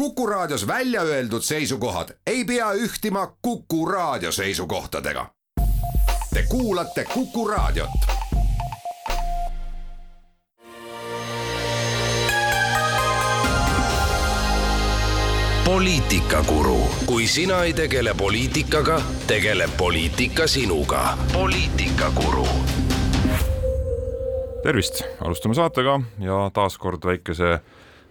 Kuku Raadios välja öeldud seisukohad ei pea ühtima Kuku Raadio seisukohtadega. Te kuulate Kuku Raadiot. poliitikakuru, kui sina ei tegele poliitikaga, tegeleb poliitika sinuga. poliitikakuru tervist, alustame saatega ja taaskord väikese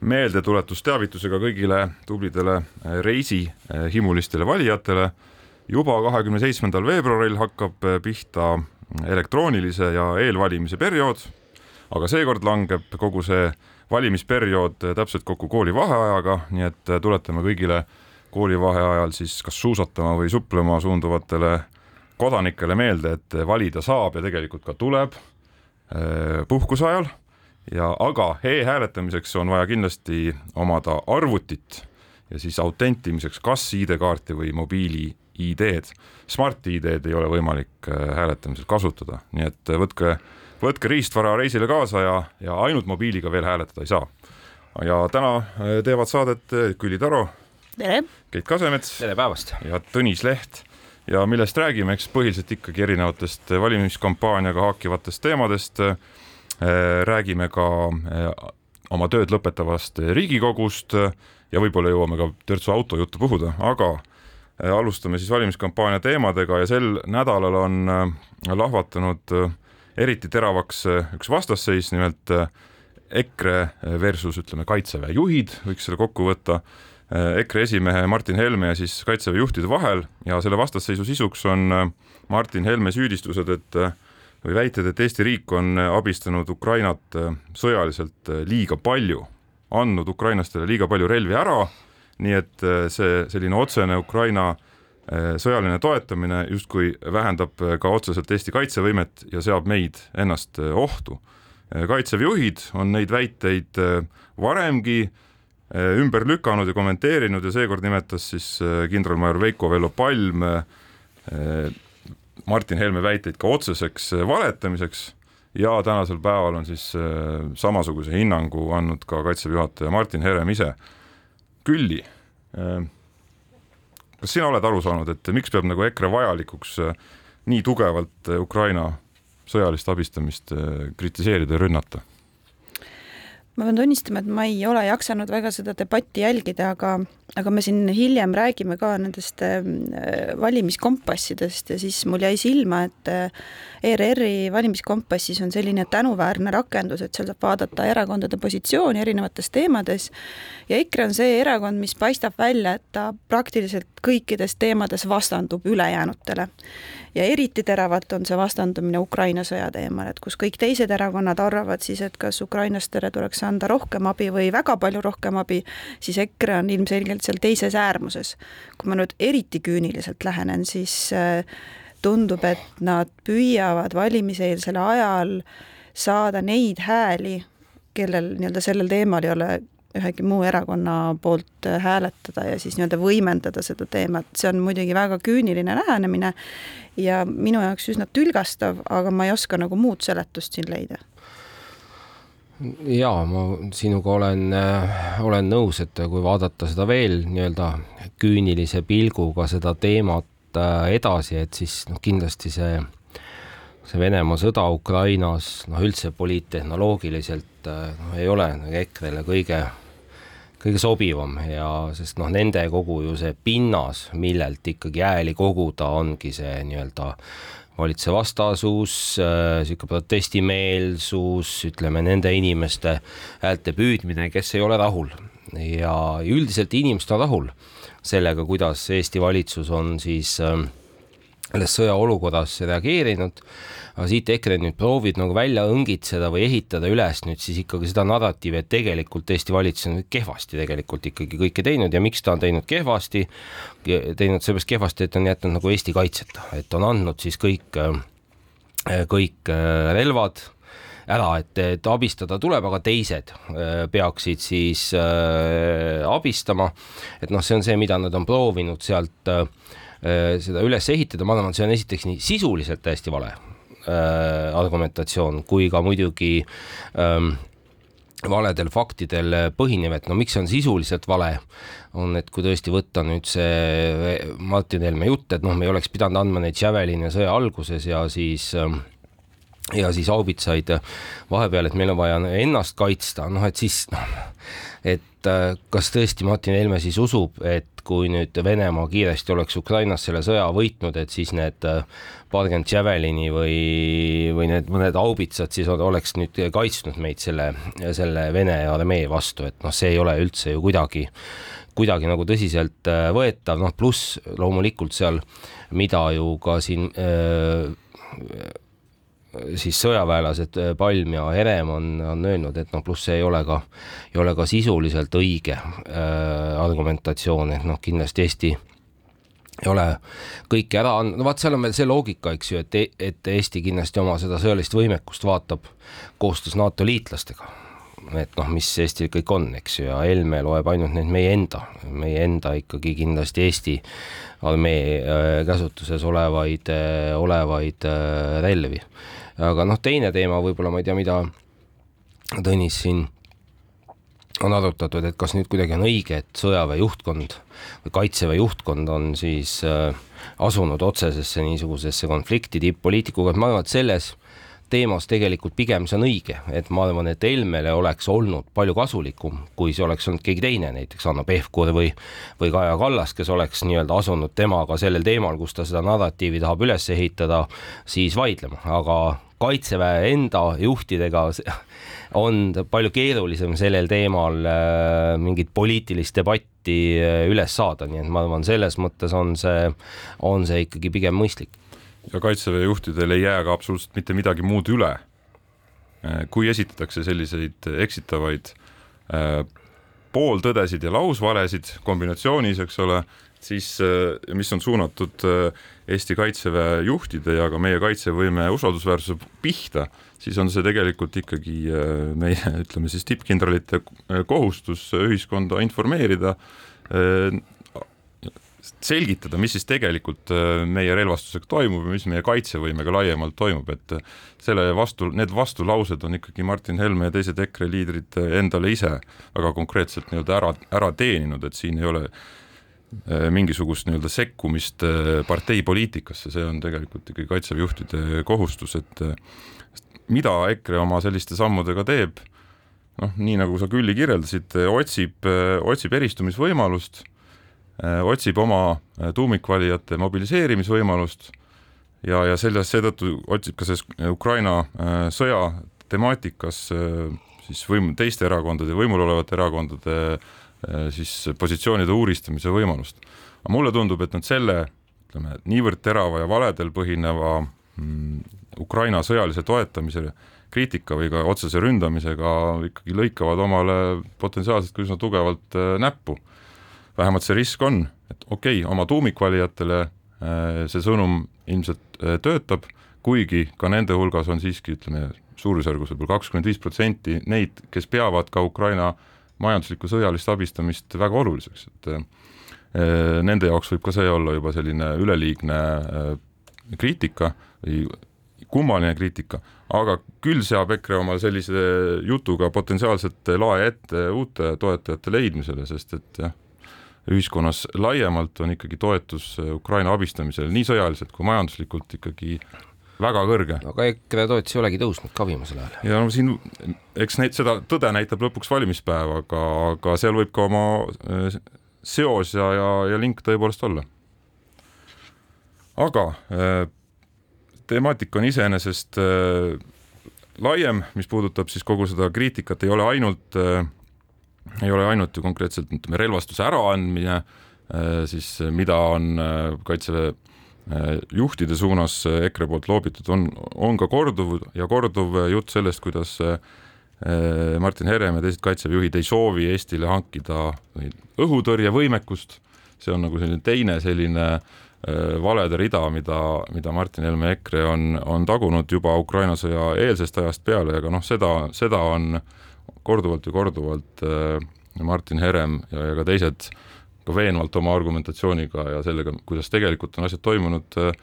meeldetuletusteavitusega kõigile tublidele reisihimulistele valijatele. juba kahekümne seitsmendal veebruaril hakkab pihta elektroonilise ja eelvalimise periood, aga seekord langeb kogu see valimisperiood täpselt kokku koolivaheajaga, nii et tuletame kõigile koolivaheajal siis kas suusatama või suplema suunduvatele kodanikele meelde, et valida saab ja tegelikult ka tuleb puhkuse ajal ja aga e-hääletamiseks on vaja kindlasti omada arvutit ja siis autentimiseks kas ID-kaarti või mobiili ID-d. Smart-ID-d ei ole võimalik äh, hääletamisel kasutada, nii et äh, võtke, võtke riistvara reisile kaasa ja, ja ainult mobiiliga veel hääletada ei saa. ja täna äh, teevad saadet Külli Taro. tere! Keit Kasemets. tere päevast! ja Tõnis Leht ja millest räägime, eks põhiliselt ikkagi erinevatest valimiskampaaniaga haakivatest teemadest räägime ka äh, oma tööd lõpetavast Riigikogust ja võib-olla jõuame ka törtsu autojuttu puhuda, aga äh, alustame siis valimiskampaania teemadega ja sel nädalal on lahvatanud eriti teravaks üks vastasseis, nimelt EKRE versus ütleme, kaitseväe juhid, võiks selle kokku võtta. EKRE esimehe Martin Helme ja siis kaitseväe juhtide vahel ja selle vastasseisu sisuks on Martin Helme süüdistused, et või väited, et Eesti riik on abistanud Ukrainat äh, sõjaliselt äh, liiga palju, andnud ukrainlastele liiga palju relvi ära, nii et äh, see selline otsene Ukraina sõjaline toetamine justkui vähendab ka otseselt Eesti kaitsevõimet ja seab meid ennast ohtu. kaitseväe juhid on neid väiteid varemgi ümber lükanud ja kommenteerinud ja seekord nimetas siis kindralmajor Veiko Vello Palm Martin Helme väiteid ka otseseks äh, valetamiseks ja tänasel päeval on siis äh, samasuguse hinnangu andnud ka Kaitseväe juhataja Martin Herem ise. Külli, äh, kas sina oled aru saanud, et miks peab nagu EKRE vajalikuks nii tugevalt Ukraina sõjalist abistamist kritiseerida ja rünnata? Ma pean tunnistama, et ma ei ole jaksanud väga seda debatti jälgida, aga, aga me siin hiljem räägime ka nendest äh, valimiskompassidest ja siis mul jäi silma, et ERR-i valimiskompassis on selline tänuväärne rakendus, et seal saab vaadata erakondade positsiooni erinevates teemades ja EKRE on see erakond, mis paistab välja, et ta praktiliselt kõikides teemades vastandub ülejäänutele. Ja eriti teravalt on see vastandumine Ukraina sõja teemal, et kus kõik teised erakonnad arvavad siis, et kas ukrainlastele tuleks anda rohkem abi või väga palju rohkem abi, siis EKRE on ilmselgelt seal teises äärmuses. kui ma nüüd eriti küüniliselt lähenen, siis äh, tundub, et nad püüavad valimiseelsel ajal saada neid hääli, kellel nii-öelda sellel teemal ei ole ühegi muu erakonna poolt hääletada ja siis nii-öelda võimendada seda teemat, see on muidugi väga küüniline lähenemine ja minu jaoks üsna tülgastav, aga ma ei oska nagu muud seletust siin leida ja ma sinuga olen, äh, olen nõus, et kui vaadata seda veel nii-öelda küünilise pilguga seda teemat äh, edasi, et siis noh, kindlasti see, see Venemaa sõda Ukrainas, noh üldse poliittehnoloogiliselt noh, ei ole EKRE-le kõige kõige sobivam ja sest noh, nende kogu ju see pinnas, millelt ikkagi hääli koguda, ongi see nii-öelda valitsuse vastasus, äh, protestimeelsus, ütleme nende inimeste häälte püüdmine, kes ei ole rahul. Ja üldiselt inimesed on rahul sellega, kuidas Eesti valitsus on siis äh, selles sõjaolukorras reageerinud. Aga siit EKRE nüüd proovib nagu välja õngitseda või ehitada üles nüüd siis ikkagi seda narratiivi, et tegelikult Eesti valitsus on kehvasti tegelikult ikkagi kõike teinud. Ja miks ta on teinud kehvasti, teinud seepärast kehvasti, et on jätnud nagu Eesti kaitseta, et on andnud siis kõik, kõik relvad ära, et, et abistada tuleb, aga teised äh, peaksid siis äh, abistama. et noh, see on see, mida nad on proovinud sealt äh, seda üles ehitada, ma arvan, see on esiteks nii sisuliselt täiesti vale, äh, argumentatsioon kui ka muidugi ähm, valedel faktidel põhinev, et no miks see on sisuliselt vale, on, et kui tõesti võtta nüüd see Martin Helme jutt, et noh, me ei oleks pidanud andma neid Javeline sõja alguses ja siis ja siis haubitsaid vahepeal, et meil on vaja ennast kaitsta, noh et siis noh, et äh, kas tõesti Martin Helme siis usub, et kui nüüd Venemaa kiiresti oleks Ukrainas selle sõja võitnud, et siis need äh, paarkümmend Javelini või, või need mõned haubitsad siis oleks nüüd kaitsnud meid selle, selle Vene armee vastu, et noh, see ei ole üldse ju kuidagi, kuidagi nagu tõsiselt äh, võetav, noh pluss loomulikult seal, mida ju ka siin öö, siis sõjaväelased äh, Palm ja Herem on, on öelnud, et noh, pluss see ei ole ka, ei ole ka sisuliselt õige äh, argumentatsioon, et noh, kindlasti Eesti ei ole kõike ära andnud, no vaat seal on veel see loogika, eks ju, et, e-, et Eesti kindlasti oma seda sõjalist võimekust vaatab koostöös NATO liitlastega. Et noh, mis Eestil kõik on, eks ju, ja Helme loeb ainult need meie enda, meie enda ikkagi kindlasti Eesti armee äh, käsutuses olevaid, äh, olevaid äh, relvi. Aga noh, teine teema võib-olla ma ei tea, mida Tõnis siin on arutatud, et kas nüüd kuidagi on õige, et sõjaväe juhtkond või kaitseväe juhtkond on siis asunud otsesesse niisugusesse konflikti tipp-poliitikuga, et ma arvan, et selles teemas tegelikult pigem see on õige, et ma arvan, et Helmele oleks olnud palju kasulikum, kui see oleks olnud keegi teine, näiteks Hanno Pevkur või, või Kaja Kallas, kes oleks nii-öelda asunud temaga sellel teemal, kus ta seda narratiivi tahab üles ehitada, siis vaidlema, aga kaitseväe enda juhtidega on palju keerulisem sellel teemal äh, mingit poliitilist debatti äh, üles saada, nii et ma arvan, selles mõttes on see, on see ikkagi pigem mõistlik ja kaitseväe juhtidel ei jää ka absoluutselt mitte midagi muud üle. Äh, kui esitatakse selliseid eksitavaid äh, pooltõdesid ja lausvalesid kombinatsioonis, eks ole, siis äh, mis on suunatud Eesti Kaitseväe juhtide ja ka meie kaitsevõime usaldusväärsuse pihta, siis on see tegelikult ikkagi meie, ütleme siis tippkindralite kohustus ühiskonda informeerida selgitada, mis siis tegelikult äh, meie relvastusega toimub ja mis meie kaitsevõimega laiemalt toimub, et äh, selle vastu, need vastulaused on ikkagi Martin Helme ja teised EKRE liidrid äh, endale ise väga konkreetselt nii-öelda ära, ära teeninud, et siin ei ole mingisugust nii-öelda sekkumist parteipoliitikasse, see on tegelikult ikkagi kaitseväe juhtide kohustus, et mida EKRE oma selliste sammudega teeb, noh, nii nagu sa Külli kirjeldasid, otsib, otsib eristumisvõimalust otsib oma äh, tuumikvalijate mobiliseerimisvõimalust ja, ja sellest, seetõttu otsib ka selles Ukraina äh, sõja temaatikas siis võim-, teiste erakondade, võimul olevate erakondade siis positsioonide uuristamise võimalust. aga mulle tundub, et nad selle ütleme, niivõrd terava ja valedel põhineva mm, Ukraina sõjalise toetamise kriitika või ka otsese ründamisega ikkagi lõikavad omale potentsiaalselt ka üsna tugevalt näppu vähemalt see risk on, et okei okay,, oma tuumikvalijatele äh, see sõnum ilmselt äh, töötab, kuigi ka nende hulgas on siiski ütleme, suurusjärgus võib-olla kakskümmend viis protsenti neid, kes peavad ka Ukraina majanduslikku sõjalist abistamist väga oluliseks, et äh, nende jaoks võib ka see olla juba selline üleliigne kriitika või kummaline kriitika, aga küll seab EKRE oma sellise jutuga potentsiaalselt lae ette uute toetajate leidmisele, sest et jah, ühiskonnas laiemalt on ikkagi toetus Ukraina abistamisele nii sõjaliselt kui majanduslikult ikkagi väga kõrge. aga EKRE toetus ei olegi tõusnud ka viimasel ajal. ja no siin, eks neid, seda tõde näitab lõpuks valimispäev, aga, aga seal võib ka oma äh, seos ja, ja, ja link tõepoolest olla. aga äh, temaatika on iseenesest äh, laiem, mis puudutab siis kogu seda kriitikat, ei ole ainult äh, ei ole ainult ju konkreetselt ütleme relvastuse äraandmine, äh, siis mida on äh, kaitseväe äh, juhtide suunas EKRE poolt loobitud, on, on ka korduv ja korduv jutt sellest, kuidas Martin Herem ja teised kaitseväe juhid ei soovi Eestile hankida õhutõrjevõimekust, see on nagu selline teine selline valede rida, mida, mida Martin Helme EKRE on, on tagunud juba Ukraina sõja eelsest ajast peale, aga noh, seda, seda on äh, korduvalt ja korduvalt äh, Martin Herem ja, ja ka teised ka veenvalt oma argumentatsiooniga ja sellega, kuidas tegelikult on asjad toimunud, äh,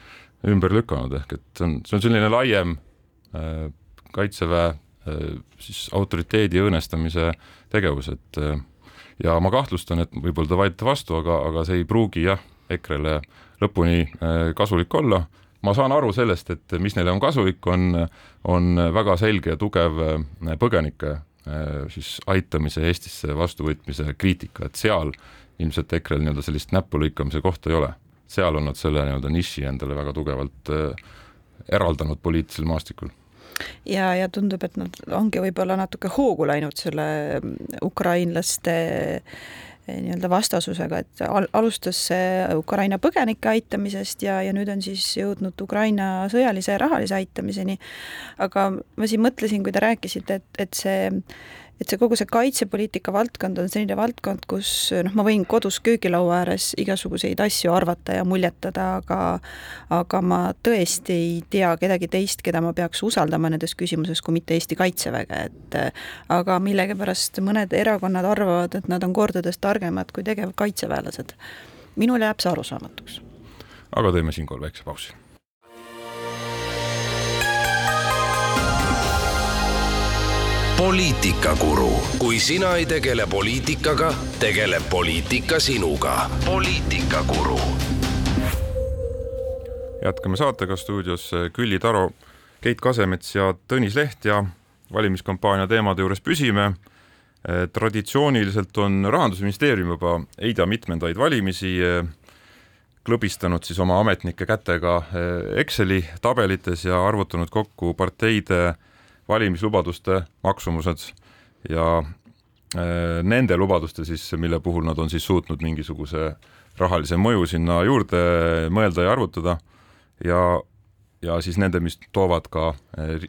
ümber lükanud, ehk et see on, see on selline laiem äh, kaitseväe siis autoriteedi õõnestamise tegevus, et ja ma kahtlustan, et võib-olla te vaidlete vastu, aga, aga see ei pruugi jah, EKRE-le lõpuni kasulik olla. Ma saan aru sellest, et mis neile on kasulik, on, on väga selge ja tugev põgenike siis aitamise Eestisse vastuvõtmise kriitika, et seal ilmselt EKRE-l nii-öelda sellist näpulõikamise kohta ei ole. seal on nad selle nii-öelda niši endale väga tugevalt eraldanud poliitilisel maastikul ja, ja tundub, et nad ongi võib-olla natuke hoogu läinud selle ukrainlaste eh, nii-öelda vastasusega, et al-, alustas Ukraina põgenike aitamisest ja, ja nüüd on siis jõudnud Ukraina sõjalise ja rahalise aitamiseni. aga ma siin mõtlesin, kui te rääkisite, et, et see et see kogu see kaitsepoliitika valdkond on selline valdkond, kus noh, ma võin kodus köögilaua ääres igasuguseid asju arvata ja muljetada, aga aga ma tõesti ei tea kedagi teist, keda ma peaks usaldama nendes küsimuses, kui mitte Eesti Kaitseväge, et aga millegipärast mõned erakonnad arvavad, et nad on kordades targemad kui tegevkaitseväelased. minule jääb see arusaamatuks. aga teeme siinkohal väikse pausi poliitikakuru, kui sina ei tegele poliitikaga, tegeleb poliitika sinuga. poliitikakuru. jätkame saatega stuudios Külli Taro, Keit Kasemets ja Tõnis Leht ja valimiskampaania teemade juures püsime. traditsiooniliselt on Rahandusministeerium juba ei tea mitmendaid valimisi klõbistanud siis oma ametnike kätega Exceli tabelites ja arvutanud kokku parteide valimislubaduste maksumused ja äh, nende lubaduste siis, mille puhul nad on siis suutnud mingisuguse rahalise mõju sinna juurde mõelda ja arvutada ja, ja siis nende, mis toovad ka äh,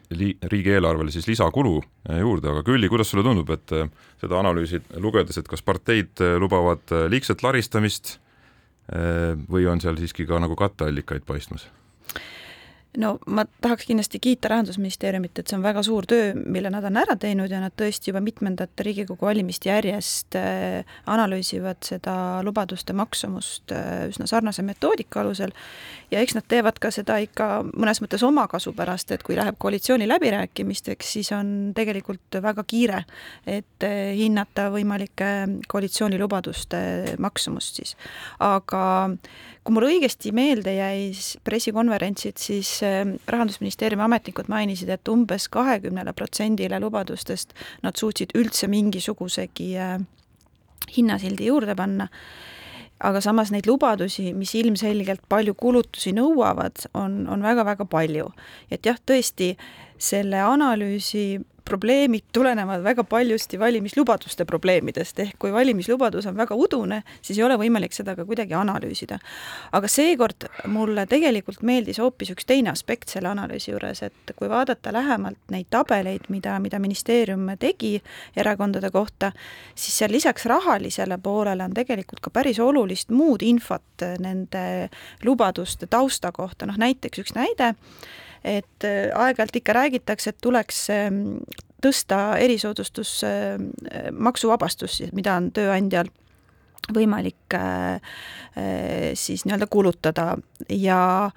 riigieelarvele siis lisakulu äh, juurde, aga Külli, kuidas sulle tundub, et seda analüüsi lugedes, et kas parteid lubavad liigset laristamist või on seal siiski ka nagu katteallikaid paistmas? No ma tahaks kindlasti kiita Rahandusministeeriumit, et see on väga suur töö, mille nad on ära teinud ja nad tõesti juba mitmendat Riigikogu valimist järjest äh, analüüsivad seda lubaduste maksumust äh, üsna sarnase metoodika alusel ja eks nad teevad ka seda ikka mõnes mõttes omakasu pärast, et kui läheb koalitsiooni läbirääkimisteks, siis on tegelikult väga kiire, et äh, hinnata võimalike koalitsioonilubaduste maksumust siis. aga kui mul õigesti meelde jäi pressikonverentsid, siis äh, Rahandusministeeriumi ametnikud mainisid, et umbes kahekümnele protsendile lubadustest nad suutsid üldse mingisugusegi äh, hinnasildi juurde panna aga samas neid lubadusi, mis ilmselgelt palju kulutusi nõuavad, on, on väga-väga palju. et jah, tõesti, selle analüüsi probleemid tulenevad väga paljusti valimislubaduste probleemidest, ehk kui valimislubadus on väga udune, siis ei ole võimalik seda ka kuidagi analüüsida. aga seekord mulle tegelikult meeldis hoopis üks teine aspekt selle analüüsi juures, et kui vaadata lähemalt neid tabeleid, mida, mida ministeerium tegi erakondade kohta, siis seal lisaks rahalisele poolele on tegelikult ka päris olulist muud infot nende lubaduste tausta kohta, noh näiteks üks näide, et äh, aeg-ajalt ikka räägitakse, et tuleks ähm, tõsta erisoodustus, ähm, maksuvabastus, mida on tööandjal võimalik äh, äh, siis nii-öelda kulutada. Ja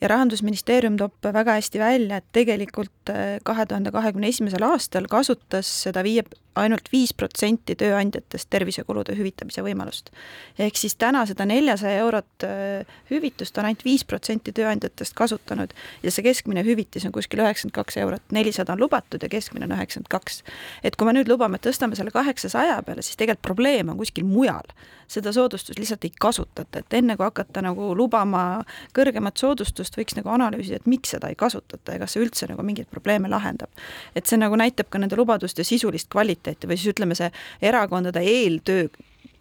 ja Rahandusministeerium toob väga hästi välja, et tegelikult kahe tuhande kahekümne esimesel aastal kasutas seda viie ainult viis protsenti tööandjatest tervisekulude hüvitamise võimalust. ehk siis täna seda neljasaja eurot äh, hüvitust on ainult viis protsenti tööandjatest kasutanud ja see keskmine hüvitis on kuskil üheksakümmend kaks eurot, nelisada on lubatud ja keskmine on üheksakümmend kaks. et kui me nüüd lubame, tõstame selle kaheksasaja peale, siis tegelikult probleem on kuskil mujal. Seda soodustust lihtsalt ei kasutata, et enne kui hakata nagu lubama kõrgemat soodustust, võiks nagu analüüsida, et miks seda ei kasutata ja kas see üldse nagu mingeid probleeme lahendab. et see nagu näitab ka nende lubaduste sisulist kvaliteeti või siis ütleme, see erakondade eeltöö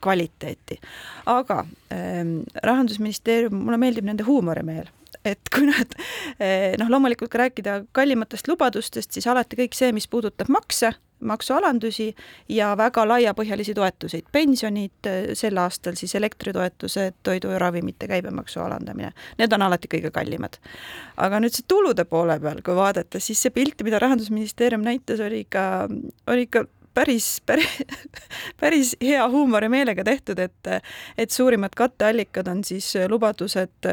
kvaliteeti. aga ähm, Rahandusministeerium, mulle meeldib nende huumorimeel et kui nad eh, noh, loomulikult ka rääkida kallimatest lubadustest, siis alati kõik see, mis puudutab makse, maksualandusi ja väga laiapõhjalisi toetuseid, pensionid, eh, sel aastal siis elektritoetused, toidu ja ravimite käibemaksu alandamine, need on alati kõige kallimad. aga nüüd see tulude poole peal, kui vaadata, siis see pilt, mida Rahandusministeerium näitas, oli ikka, oli ikka päris, päris, päris hea huumorimeelega tehtud, et et suurimad katteallikad on siis lubadused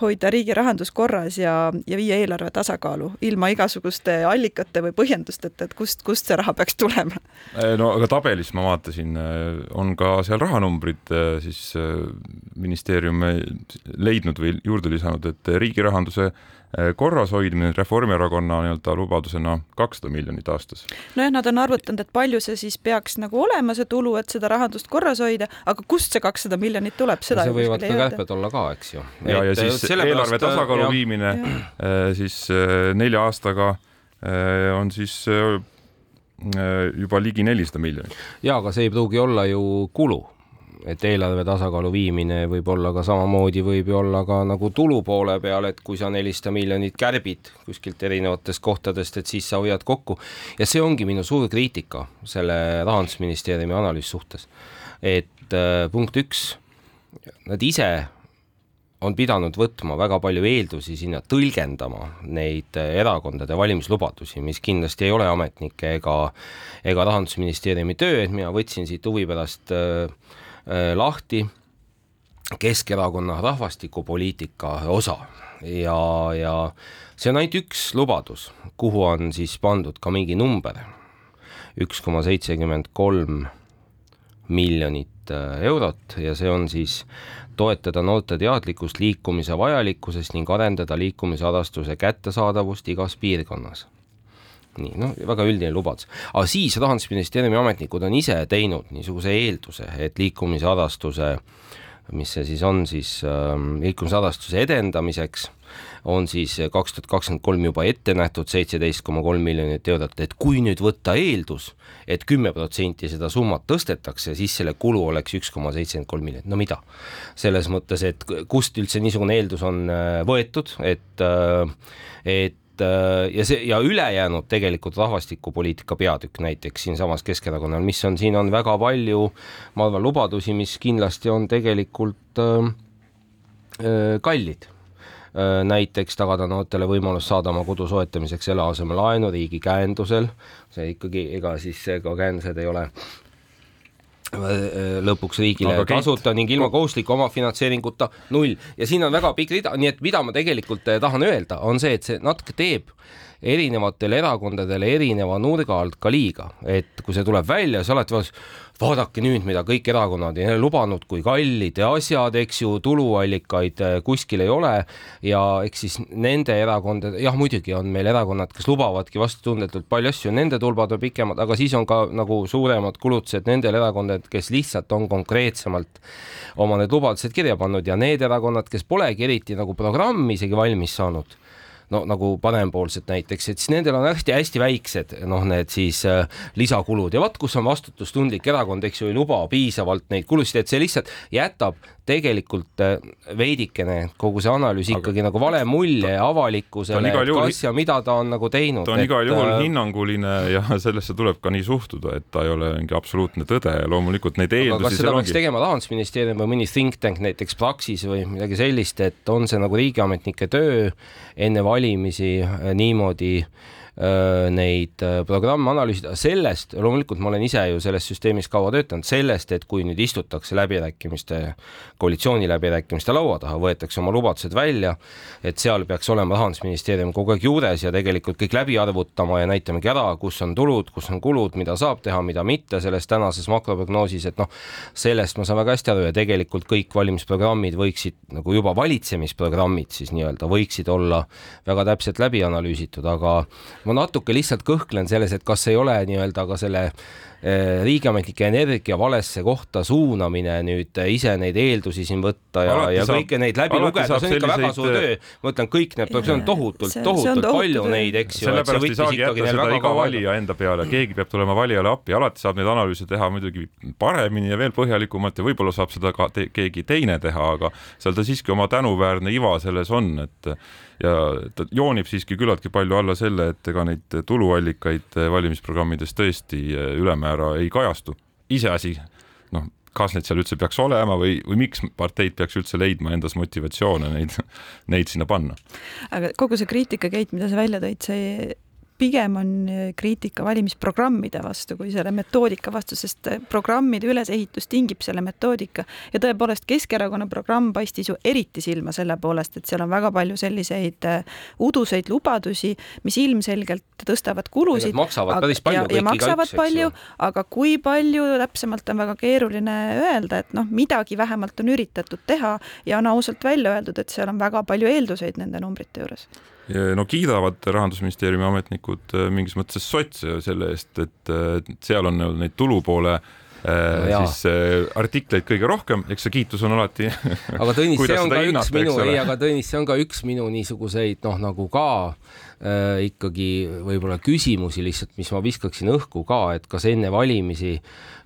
hoida riigi rahandus korras ja, ja viia eelarve tasakaalu ilma igasuguste allikate või põhjendusteta, et kust, kust see raha peaks tulema. no aga tabelis ma vaatasin, on ka seal rahanumbrid siis ministeerium leidnud või juurde lisanud, et riigi rahanduse Äh, korrashoidmine Reformierakonna nii-öelda lubadusena kakssada miljonit aastas. nojah, nad on arvutanud, et palju see siis peaks nagu olema, see tulu, et seda rahandust korras hoida, aga kust see kakssada miljonit tuleb, seda no, võivad ka kärped olla ka, eks ju. ja, ja siis eelarve tasakaalu viimine ja. Äh, siis äh, nelja aastaga on siis juba ligi nelisada miljonit. ja aga see ei pruugi olla ju kulu et eelarve tasakaalu viimine võib olla ka samamoodi, võib ju olla ka nagu tulu poole peal, et kui sa nelisada miljonit kärbid kuskilt erinevatest kohtadest, et siis sa hoiad kokku. ja see ongi minu suur kriitika selle rahandusministeeriumi analüüsi suhtes. et äh, punkt üks, nad ise on pidanud võtma väga palju eeldusi sinna, tõlgendama neid äh, erakondade valimislubadusi, mis kindlasti ei ole ametnike ega, ega rahandusministeeriumi töö, et mina võtsin siit huvi pärast Äh, lahti Keskerakonna rahvastikupoliitika osa. Ja, ja see on ainult üks lubadus, kuhu on siis pandud ka mingi number, üks koma seitsekümmend kolm miljonit äh, eurot ja see on siis toetada noorte teadlikkust liikumise vajalikkusest ning arendada liikumisharrastuse kättesaadavust igas piirkonnas nii, noh, väga üldine lubadus. aga siis Rahandusministeeriumi ametnikud on ise teinud niisuguse eelduse, et liikumisharrastuse, mis see siis on siis äh,, liikumisharrastuse edendamiseks on siis kaks tuhat kakskümmend kolm juba ette nähtud seitseteist koma kolm miljonit eurot, et kui nüüd võtta eeldus et, et kümme protsenti seda summat tõstetakse, siis selle kulu oleks üks koma seitsekümmend kolm miljonit, no mida? selles mõttes, et kust üldse niisugune eeldus on äh, võetud, et, äh, et ja see ja ülejäänud tegelikult rahvastikupoliitika peatükk näiteks siinsamas Keskerakonnal, mis on, siin on väga palju, ma arvan, lubadusi, mis kindlasti on tegelikult äh, äh, kallid. Äh, näiteks tagada noortele võimalus saada oma kodu soetamiseks eluasemelaenu riigi käendusel, see ikkagi, ega siis ega käendused ei ole Äh, lõpuks riigile Aga tasuta ning ilma kohustusliku omafinantseeringuta null. Ja siin on väga pikk rida, nii et mida ma tegelikult äh, tahan öelda, on see, et see natuke teeb erinevatele erakondadele erineva nurga alt ka liiga, et kui see tuleb välja, siis alati vaadake nüüd, mida kõik erakonnad on lubanud, kui kallid asjad, eks ju, tuluallikaid äh, kuskil ei ole. Ja eks siis nende erakondade, jah, muidugi on meil erakonnad, kes lubavadki vastutundetult palju asju, nende tulbad on pikemad, aga siis on ka nagu suuremad kulutused nendel erakondadel, kes lihtsalt on konkreetsemalt oma need lubadused kirja pannud. Ja need erakonnad, kes polegi eriti nagu programmi isegi valmis saanud no nagu parempoolsed näiteks, et siis nendel on hästi-hästi väiksed noh, need siis äh, lisakulud. Ja vot kus on vastutustundlik erakond, eks ju, ei luba piisavalt neid kulusid, et see lihtsalt jätab tegelikult äh, veidikene kogu see analüüs ikkagi aga, nagu vale mulje avalikkusele, kas ja mida ta on nagu teinud. ta on et, igal juhul äh, hinnanguline ja sellesse tuleb ka nii suhtuda, et ta ei ole mingi absoluutne tõde ja loomulikult neid eeldusi kas seda peaks ongi... tegema Rahandusministeerium või mõni think tank näiteks Praxis või midagi sellist, et on see nagu riigiametnike töö enne valimisi äh, niimoodi neid programme analüüsida, sellest, loomulikult ma olen ise ju selles süsteemis kaua töötanud, sellest, et kui nüüd istutakse läbirääkimiste, koalitsiooniläbirääkimiste laua taha, võetakse oma lubadused välja, et seal peaks olema Rahandusministeerium kogu aeg juures ja tegelikult kõik läbi arvutama ja näitamegi ära, kus on tulud, kus on kulud, mida saab teha, mida mitte selles tänases makroprognoosis, et noh, sellest ma saan väga hästi aru ja tegelikult kõik valimisprogrammid võiksid nagu juba valitsemisprogrammid siis nii-öelda võiksid olla väga täpselt läbi analüüsitud, aga ma natuke lihtsalt kõhklen selles, et kas ei ole nii-öelda ka selle riigiametnike energia valesse kohta suunamine nüüd ise neid eeldusi siin võtta ja, ja saab, kõike neid läbi lugeda, see on ikka väga suur töö. ma ütlen, kõik need, see on tohutult, tohutult palju töö. neid, eks ju. sellepärast ei saagi jätta seda iga valija enda peale, keegi peab tulema valijale appi, alati saab neid analüüse teha muidugi paremini ja veel põhjalikumalt ja võib-olla saab seda ka te keegi teine teha, aga seal ta siiski oma tänuväärne iva selles on, et ja ta joonib siiski küllaltki palju alla selle, et ega neid tuluallikaid valimisprogrammides tõesti ülemäära ei kajastu. iseasi, noh, kas need seal üldse peaks olema või, või miks parteid peaks üldse leidma endas motivatsioone neid, neid sinna panna? aga kogu see kriitika, Keit, mida sa välja tõid, see pigem on kriitika valimisprogrammide vastu kui selle metoodika vastu, sest programmide ülesehitus tingib selle metoodika ja tõepoolest Keskerakonna programm paistis ju eriti silma selle poolest, et seal on väga palju selliseid uduseid lubadusi, mis ilmselgelt tõstavad kulusid. maksavad päris palju. ja maksavad üks, palju, aga kui palju täpsemalt on väga keeruline öelda, et noh, midagi vähemalt on üritatud teha ja on ausalt välja öeldud, et seal on väga palju eelduseid nende numbrite juures no kiidavad Rahandusministeeriumi ametnikud äh, mingis mõttes sotse selle eest, et seal on neid tulupoole no, äh, siis äh, artikleid kõige rohkem, eks see kiitus on alati aga Tõnis, see on ka hinnata, üks minu, ei, aga Tõnis, see on ka üks minu niisuguseid noh, nagu ka äh, ikkagi võib-olla küsimusi lihtsalt, mis ma viskaksin õhku ka, et kas enne valimisi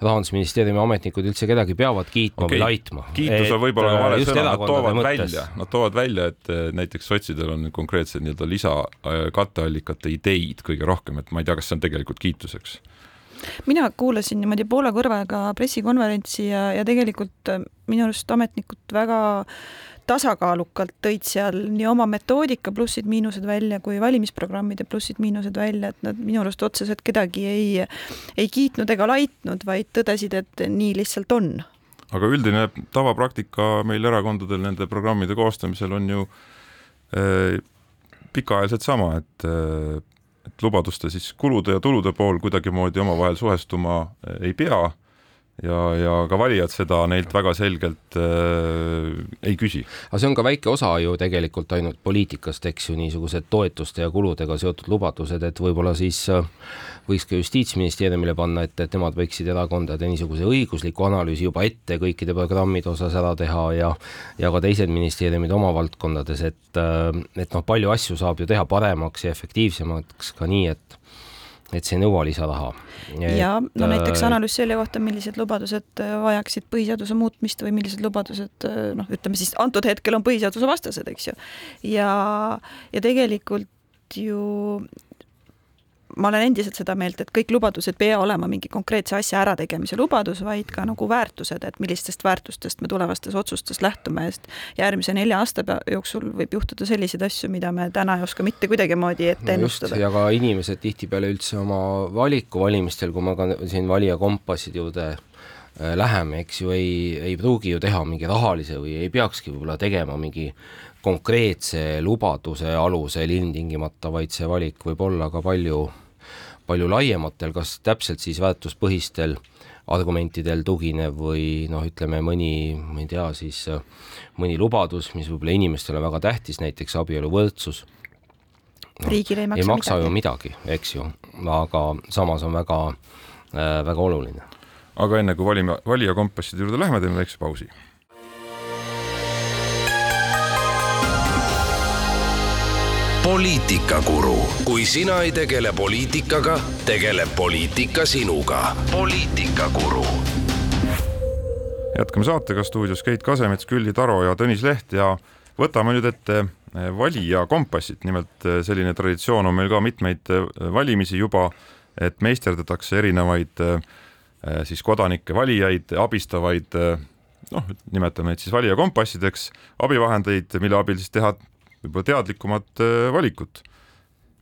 rahandusministeeriumi ametnikud üldse kedagi peavad kiitma okay. või laitma. kiitus on võib-olla ka vale äh, sõna, nad toovad mõttes. välja, nad toovad välja, et näiteks sotsidel on konkreetsed nii-öelda lisakatteallikate ideid kõige rohkem, et ma ei tea, kas see on tegelikult kiituseks mina kuulasin niimoodi poole kõrvaga pressikonverentsi ja, ja tegelikult äh, minu arust ametnikud väga tasakaalukalt tõid seal nii oma metoodika plussid-miinused välja kui valimisprogrammide plussid-miinused välja, et nad minu arust otseselt kedagi ei, ei kiitnud ega laitnud, vaid tõdesid, et nii lihtsalt on. aga üldine tavapraktika meil erakondadel nende programmide koostamisel on ju äh, pikaajaliselt sama, et äh, et lubaduste siis kulude ja tulude pool kuidagimoodi omavahel suhestuma eh, ei pea ja, ja ka valijad seda neilt väga selgelt äh, ei küsi. aga see on ka väike osa ju tegelikult ainult poliitikast, eks ju, niisugused toetuste ja kuludega seotud lubadused, et võib-olla siis äh, võiks ka Justiitsministeeriumile panna ette, et nemad võiksid erakondade niisuguse õigusliku analüüsi juba ette kõikide programmide osas ära teha ja ja ka teised ministeeriumid oma valdkondades, et äh, et noh, palju asju saab ju teha paremaks ja efektiivsemaks ka nii, et et see ei nõua lisaraha. ja no näiteks äh, analüüs selle kohta, millised lubadused äh, vajaksid põhiseaduse muutmist või millised lubadused äh, noh, ütleme siis antud hetkel on põhiseaduse vastased, eks ju. ja, ja tegelikult ju ma olen endiselt seda meelt, et kõik lubadused ei pea olema mingi konkreetse asja ärategemise lubadus, vaid ka nagu väärtused, et millistest väärtustest me tulevastes otsustes lähtume, sest järgmise nelja aasta jooksul võib juhtuda selliseid asju, mida me täna ei oska mitte kuidagimoodi ette no ennustada. ja ka inimesed tihtipeale üldse oma valiku valimistel, kui me ka siin valija kompasside juurde äh, läheme, eks ju, ei, ei pruugi ju teha mingi rahalise või ei peakski võib-olla tegema mingi konkreetse lubaduse alusel ilmtingimata, vaid see valik võib olla ka palju palju laiematel, kas täpselt siis väärtuspõhistel argumentidel tuginev või noh, ütleme mõni, ma ei tea, siis mõni lubadus, mis võib-olla inimestele on väga tähtis, näiteks abieluvõrdsus no,. riigile ei maksa, ei maksa midagi. ju midagi, eks ju, aga samas on väga äh,, väga oluline. aga enne kui valima, valijakompasside juurde lähme, teeme väikse pausi poliitikakuru, kui sina ei tegele poliitikaga, tegeleb poliitika sinuga. poliitikakuru. jätkame saatega stuudios Keit Kasemets, Külli Taro ja Tõnis Leht ja võtame nüüd ette eh, valijakompassid, nimelt eh, selline traditsioon on meil ka mitmeid eh, valimisi juba, et meisterdatakse erinevaid siis kodanikke, valijaid, abistavaid noh, nimetame neid siis valijakompassideks, abivahendeid, mille abil siis teha võib-olla teadlikumat äh, valikut.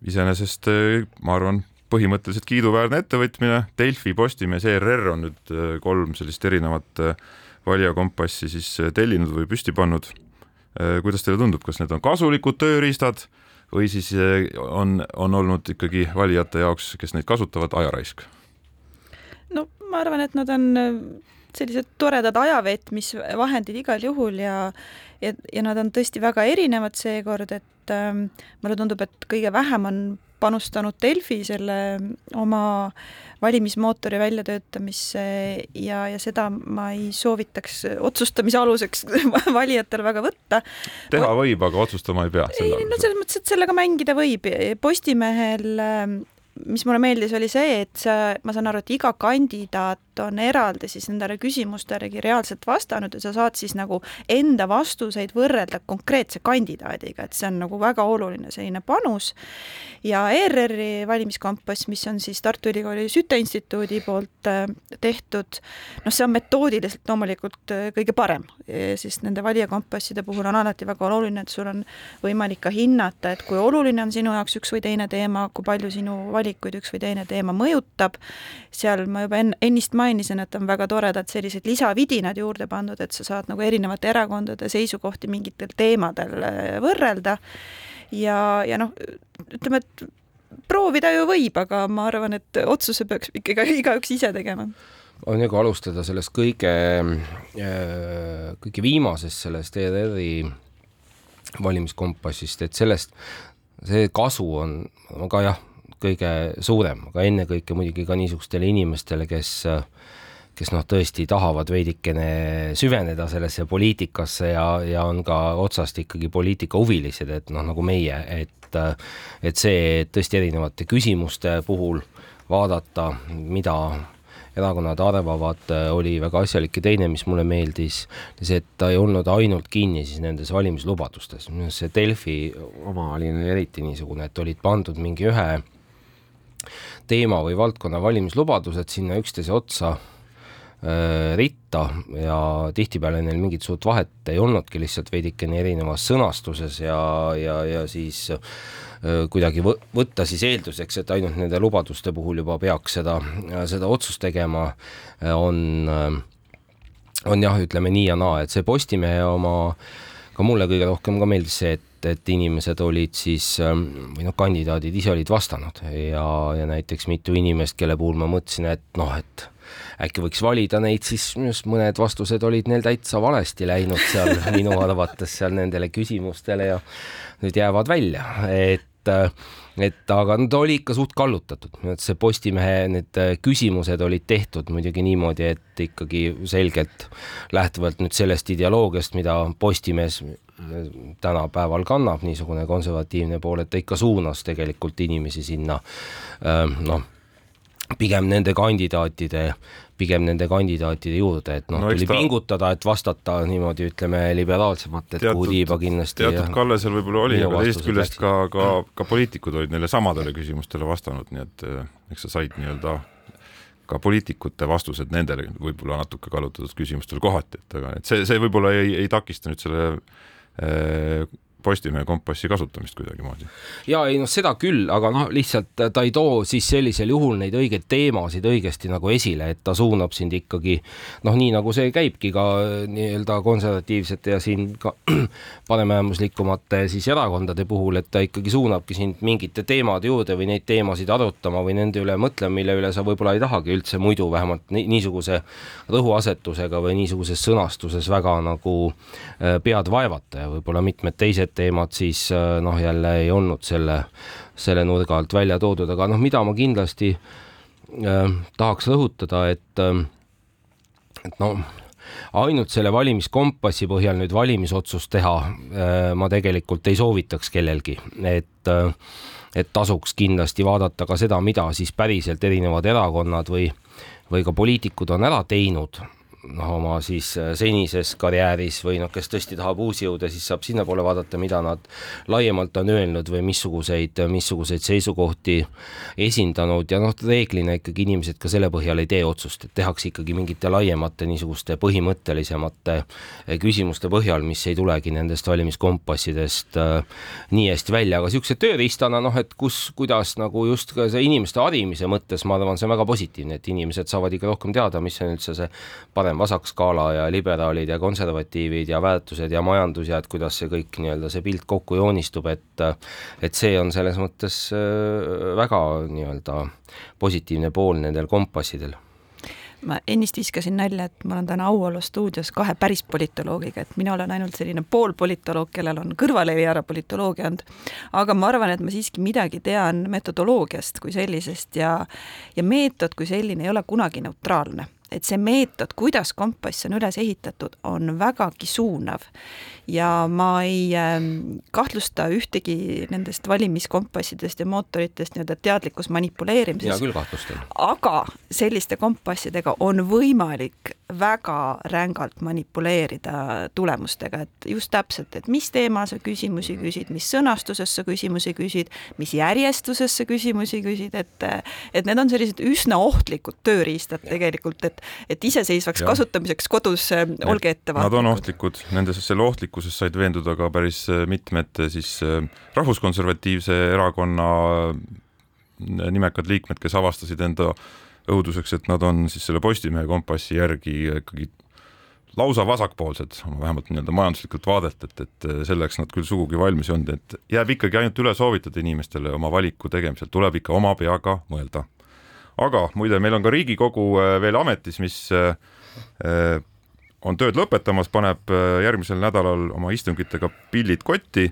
iseenesest äh, ma arvan, põhimõtteliselt kiiduväärne ettevõtmine, Delfi, Postimees, ERR on nüüd äh, kolm sellist erinevat valijakompassi siis tellinud või püsti pannud. kuidas teile tundub, kas need on kasulikud tööriistad või siis on, on olnud ikkagi valijate jaoks, kes neid kasutavad, ajaraisk? no ma arvan, et nad on sellised toredad ajaveetmisvahendid igal juhul ja ja, ja nad on tõesti väga erinevad seekord, et ähm, mulle tundub, et kõige vähem on panustanud Delfi selle oma valimismootori väljatöötamisse ja, ja seda ma ei soovitaks otsustamise aluseks valijatele väga võtta. teha võib, aga otsustama ei pea. ei, no selles mõttes, et sellega mängida võib. Postimehel, mis mulle meeldis, oli see, et sa, ma saan aru, et iga kandidaat on eraldi siis nendele küsimustele reaalselt vastanud ja sa saad siis nagu enda vastuseid võrrelda konkreetse kandidaadiga, et see on nagu väga oluline selline panus. ja ERR-i valimiskompass, mis on siis Tartu Ülikooli Süte Instituudi poolt äh, tehtud, noh, see on metoodiliselt loomulikult äh, kõige parem, sest nende valijakompasside puhul on alati väga oluline, et sul on võimalik ka hinnata, et kui oluline on sinu jaoks üks või teine teema, kui palju sinu valikuid üks või teine teema mõjutab, seal ma juba enne, ennist mainisin, et on väga toredad sellised lisavidinad juurde pandud, et sa saad nagu erinevate erakondade seisukohti mingitel teemadel äh, võrrelda. Ja, ja noh, ütleme, et proovida ju võib, aga ma arvan, et otsuse peaks ikkagi igaüks ise tegema. On nagu alustada sellest kõige, äh, kõige viimasest, sellest ERR-i valimiskompassist, et sellest, see kasu on, ka jah, kõige suurem, aga ennekõike muidugi ka niisugustele inimestele, kes kes noh, tõesti tahavad veidikene süveneda sellesse poliitikasse ja, ja on ka otsast ikkagi poliitikahuvilised, et noh, nagu meie, et et see tõesti erinevate küsimuste puhul vaadata, mida erakonnad arvavad, oli väga asjalik ja teine, mis mulle meeldis, see, et ta ei olnud ainult kinni siis nendes valimislubadustes, see Delfi oma oli eriti niisugune, et olid pandud mingi ühe teema või valdkonna valimislubadused sinna üksteise otsa äh, ritta ja tihtipeale neil mingit suurt vahet ei olnudki, lihtsalt veidikene erinevas sõnastuses ja, ja, ja siis äh, kuidagi võtta siis eelduseks, et ainult nende lubaduste puhul juba peaks seda, seda otsust tegema, on, on jah, ütleme nii ja naa, et see Postimehe oma, ka mulle kõige rohkem ka meeldis see, et et, inimesed olid siis ähm, või noh, kandidaadid ise olid vastanud. Ja, ja näiteks mitu inimest, kelle puhul ma mõtlesin, et noh, et äkki võiks valida neid, siis minu arust mõned vastused olid neil täitsa valesti läinud seal minu arvates seal nendele küsimustele ja nüüd jäävad välja, et et aga ta oli ikka suht kallutatud, et see Postimehe need äh, küsimused olid tehtud muidugi niimoodi, et ikkagi selgelt lähtuvalt nüüd sellest ideoloogiast, mida Postimees äh, tänapäeval kannab, niisugune konservatiivne pool, et ta ikka suunas tegelikult inimesi sinna äh, noh, pigem nende kandidaatide pigem nende kandidaatide juurde, et noh no, tuli ta... pingutada, et vastata niimoodi ütleme liberaalsemalt, et kuhu tiiba kindlasti. teatud Kalle seal võib-olla oli, aga teisest küljest ka, ka, ka poliitikud olid neile samadele küsimustele vastanud, nii et eh, eks sa said nii-öelda ka poliitikute vastused nendele võib-olla natuke kallutatud küsimustele kohati, et aga et see, see võib-olla ei, ei takista nüüd selle äh, Postimehe kompassi kasutamist kuidagimoodi. ja ei noh, seda küll, aga noh, lihtsalt ta ei too siis sellisel juhul neid õigeid teemasid õigesti nagu esile, et ta suunab sind ikkagi noh, nii nagu see käibki ka nii-öelda konservatiivsete ja siin ka paremäärmuslikumate siis erakondade puhul, et ta ikkagi suunabki sind mingite teemade juurde või neid teemasid arutama või nende üle mõtlema, mille üle sa võib-olla ei tahagi üldse muidu vähemalt niisuguse rõhuasetusega või niisuguses sõnastuses väga nagu äh, pead vaevata ja võib-olla mitmed teised teemad siis äh, noh, jälle ei olnud selle, selle nurga alt välja toodud, aga noh, mida ma kindlasti äh, tahaks rõhutada, et äh, et noh, ainult selle valimiskompassi põhjal nüüd valimisotsust teha äh, ma tegelikult ei soovitaks kellelgi, et äh, et tasuks kindlasti vaadata ka seda, mida siis päriselt erinevad erakonnad või või ka poliitikud on ära teinud noh, oma siis äh, senises karjääris või noh, kes tõesti tahab uusi jõude, siis saab sinnapoole vaadata, mida nad laiemalt on öelnud või missuguseid, missuguseid seisukohti esindanud. Ja noh, reeglina ikkagi inimesed ka selle põhjal ei tee otsust, et tehakse ikkagi mingite laiemate niisuguste põhimõttelisemate äh, küsimuste põhjal, mis ei tulegi nendest valimiskompassidest äh, nii hästi välja, aga niisuguse tööriistana noh, et kus, kuidas nagu just ka see inimeste harimise mõttes, ma arvan, see on väga positiivne, et inimesed saavad ikka rohkem teada, mis on üldse see parem parem vasakskaala ja liberaalid ja konservatiivid ja väärtused ja majandus ja et kuidas see kõik nii-öelda see pilt kokku joonistub, et et see on selles mõttes äh, väga nii-öelda positiivne pool nendel kompassidel ma ennist viskasin nalja, et ma olen täna Auolo stuudios kahe päris politoloogiga, et mina olen ainult selline poolpolitoloog, kellel on kõrvaleli ära politoloogia olnud. aga ma arvan, et ma siiski midagi tean metodoloogiast kui sellisest ja, ja meetod kui selline ei ole kunagi neutraalne et see meetod, kuidas kompass on üles ehitatud, on vägagi suunav ja ma ei äh, kahtlusta ühtegi nendest valimiskompassidest ja mootoritest nii-öelda teadlikus manipuleerimises. mina küll kahtlustan. aga selliste kompassidega on võimalik väga rängalt manipuleerida tulemustega, et just täpselt, et mis teemal sa küsimusi küsid, mis sõnastuses sa küsimusi küsid, mis järjestuses sa küsimusi küsid, et et need on sellised üsna ohtlikud tööriistad tegelikult, et et iseseisvaks ja. kasutamiseks kodus äh, olge ettevaatlikud. Nad on ohtlikud, nendes, selle ohtlikkuses said veenduda ka päris äh, mitmed äh, siis rahvuskonservatiivse erakonna nimekad liikmed, kes avastasid enda õuduseks, et nad on siis selle Postimehe kompassi järgi ikkagi lausa vasakpoolsed, vähemalt nii-öelda majanduslikult vaadelt, et, et selleks nad küll sugugi valmis ei olnud, et jääb ikkagi ainult üle soovitada inimestele oma valiku tegemisel, tuleb ikka oma peaga mõelda. Aga muide, meil on ka Riigikogu äh, veel ametis, mis äh, äh, on tööd lõpetamas, paneb järgmisel nädalal oma istungitega pillid kotti,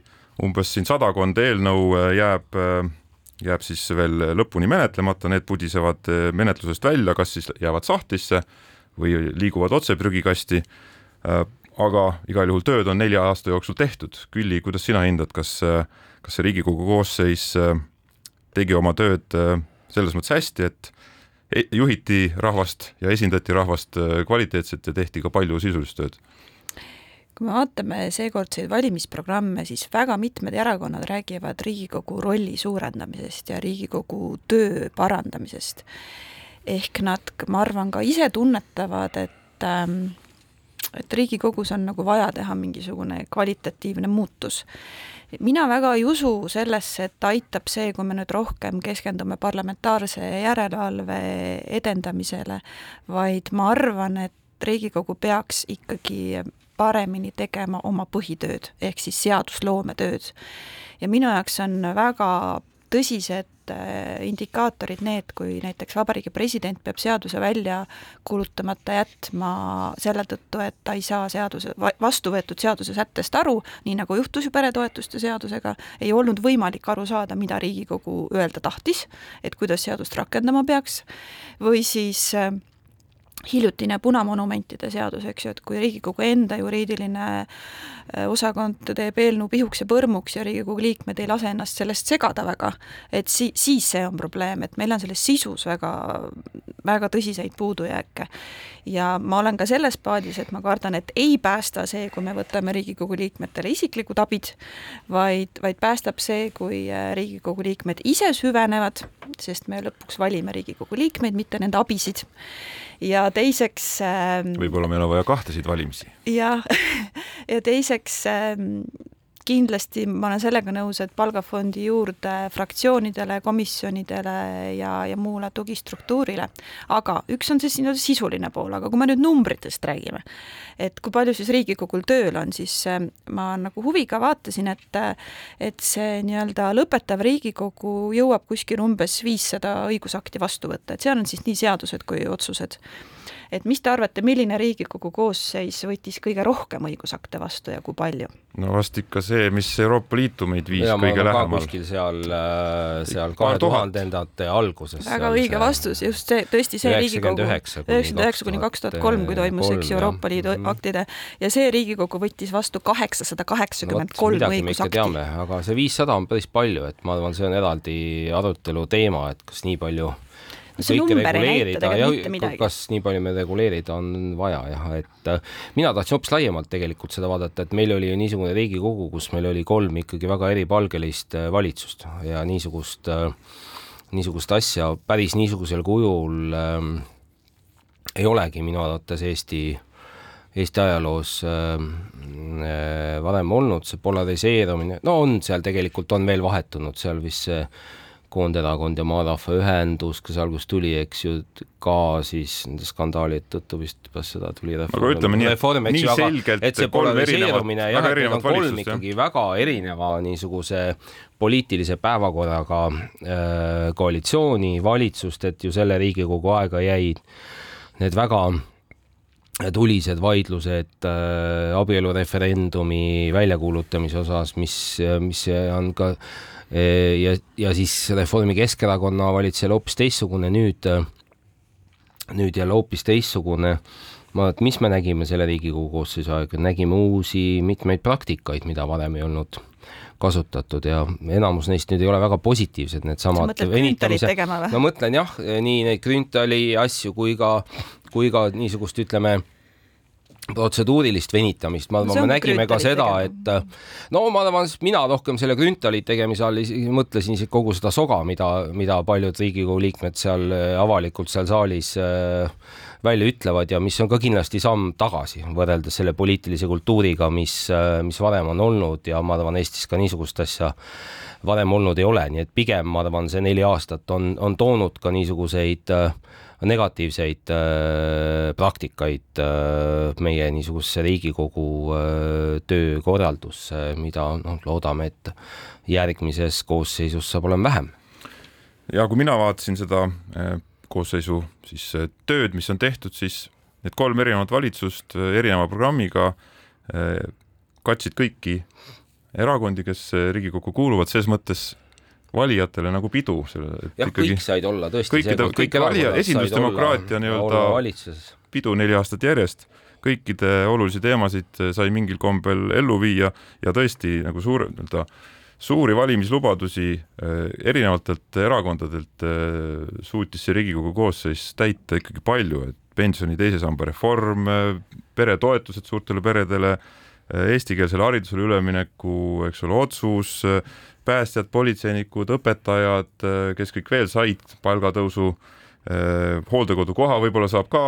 umbes siin sadakond eelnõu jääb jääb siis veel lõpuni menetlemata, need pudisevad menetlusest välja, kas siis jäävad sahtlisse või liiguvad otse prügikasti. aga igal juhul tööd on nelja aasta jooksul tehtud. Külli, kuidas sina hindad, kas, kas see Riigikogu koosseis tegi oma tööd selles mõttes hästi, et e-, juhiti rahvast ja esindati rahvast kvaliteetselt ja tehti ka palju sisulist tööd? kui me vaatame seekordseid valimisprogramme, siis väga mitmed erakonnad räägivad Riigikogu rolli suurendamisest ja Riigikogu töö parandamisest. ehk nad, ma arvan, ka ise tunnetavad, et ähm, et Riigikogus on nagu vaja teha mingisugune kvalitatiivne muutus. Mina väga ei usu sellesse, et aitab see, kui me nüüd rohkem keskendume parlamentaarse järelevalve edendamisele, vaid ma arvan, et Riigikogu peaks ikkagi paremini tegema oma põhitööd, ehk siis seadusloometööd. ja minu jaoks on väga tõsised äh, indikaatorid need, kui näiteks Vabariigi President peab seaduse välja kuulutamata jätma selle tõttu, et ta ei saa seaduse, vastu võetud seaduse sättest aru, nii nagu juhtus ju peretoetuste seadusega, ei olnud võimalik aru saada, mida Riigikogu öelda tahtis, et kuidas seadust rakendama peaks, või siis äh, hiljutine punamonumentide seadus, eks ju, et kui Riigikogu enda juriidiline äh, osakond teeb eelnõu pihuks ja põrmuks ja Riigikogu liikmed ei lase ennast sellest segada väga, et si-, siis see on probleem, et meil on selles sisus väga, väga tõsiseid puudujääke. ja ma olen ka selles paadis, et ma kardan, et ei päästa see, kui me võtame Riigikogu liikmetele isiklikud abid, vaid, vaid päästab see, kui äh, Riigikogu liikmed ise süvenevad, sest me lõpuks valime Riigikogu liikmeid, mitte nende abisid ja teiseks ähm, võib-olla meil on vaja kahtesid valimisi. jah, ja teiseks ähm, kindlasti ma olen sellega nõus, et palgafondi juurde fraktsioonidele, komisjonidele ja, ja muule tugistruktuurile. aga üks on siis nii-öelda sisuline pool, aga kui me nüüd numbritest räägime, et kui palju siis Riigikogul tööl on, siis äh, ma nagu huviga vaatasin, et et see nii-öelda lõpetav Riigikogu jõuab kuskil umbes viissada õigusakti vastu võtta, et seal on siis nii seadused kui otsused et mis te arvate, milline Riigikogu koosseis võttis kõige rohkem õigusakte vastu ja kui palju? no vast ikka see, mis Euroopa Liitu meid viis ja, kõige lähemal. kuskil seal, äh, seal kahe tuhandendate alguses. väga õige see... vastus, just see, tõesti see Riigikogu, üheksakümmend üheksa kuni kaks tuhat kolm, kui toimus, eks ju, Euroopa Liidu mm. aktide ja see Riigikogu võttis vastu kaheksasada kaheksakümmend kolm õigusakti. aga see viissada on päris palju, et ma arvan, see on eraldi arutelu teema, et kas nii palju tegelikult mitte midagi. kas nii palju meil reguleerida on vaja jah, et äh, mina tahtsin hoopis laiemalt tegelikult seda vaadata, et meil oli ju niisugune Riigikogu, kus meil oli kolm ikkagi väga eripalgelist äh, valitsust ja niisugust, äh, niisugust asja päris niisugusel kujul äh, ei olegi minu arvates Eesti Eesti ajaloos äh, varem olnud, see polariseerumine, no on seal tegelikult, on veel vahetunud seal vist see Koonderakond ja Maarahvaühendus, kes alguses tuli, eks ju, ka siis nende skandaalide tõttu vist pärast seda tuli reform. aga ütleme nii, et nii selgelt et see polariseerumine jah, et need on kolm ikkagi jah. väga erineva niisuguse poliitilise päevakorraga äh, koalitsiooni, valitsust, et ju selle Riigikogu aega jäid need väga tulised vaidlused äh, abielureferendumi väljakuulutamise osas, mis, mis on ka äh, ja, ja siis Reformi Keskerakonna valitsusel hoopis teistsugune nüüd nüüd jälle hoopis teistsugune. Ma, et mis me nägime selle Riigikogu koosseisu ajal, nägime uusi mitmeid praktikaid, mida varem ei olnud kasutatud ja enamus neist nüüd ei ole väga positiivsed, needsamad no mõtlen jah, nii neid Grünthali asju kui ka, kui ka niisugust, ütleme, protseduurilist venitamist, me nägime ka seda, et no ma arvan, mina rohkem selle Grünthali tegemise all mõtlesin isegi kogu seda soga, mida, mida paljud Riigikogu liikmed seal avalikult seal saalis äh, välja ütlevad ja mis on ka kindlasti samm tagasi võrreldes selle poliitilise kultuuriga, mis, mis varem on olnud ja ma arvan, Eestis ka niisugust asja varem olnud ei ole, nii et pigem ma arvan, see neli aastat on, on toonud ka niisuguseid äh, negatiivseid äh, praktikaid äh, meie niisugusesse Riigikogu äh, töökorraldusse, mida noh, loodame, et järgmises koosseisus saab olema vähem. ja kui mina vaatasin seda koosseisu siis tööd, mis on tehtud, siis need kolm erinevat valitsust erineva programmiga katsid kõiki erakondi, kes Riigikokku kuuluvad, ses mõttes valijatele nagu pidu. jah, kõik said olla tõesti. kõikide, kõik valija, esindusdemokraatia nii-öelda pidu neli aastat järjest, kõikide olulisi teemasid sai mingil kombel ellu viia ja tõesti nagu suur nii-öelda suuri valimislubadusi äh, erinevatelt erakondadelt äh, suutis see Riigikogu koosseis täita ikkagi palju, et pensioni teise samba reform, peretoetused suurtele peredele, eestikeelsele haridusele ülemineku, eks ole, otsus, päästjad, politseinikud, õpetajad, kes kõik veel said palgatõusu, hooldekodukoha võib-olla saab ka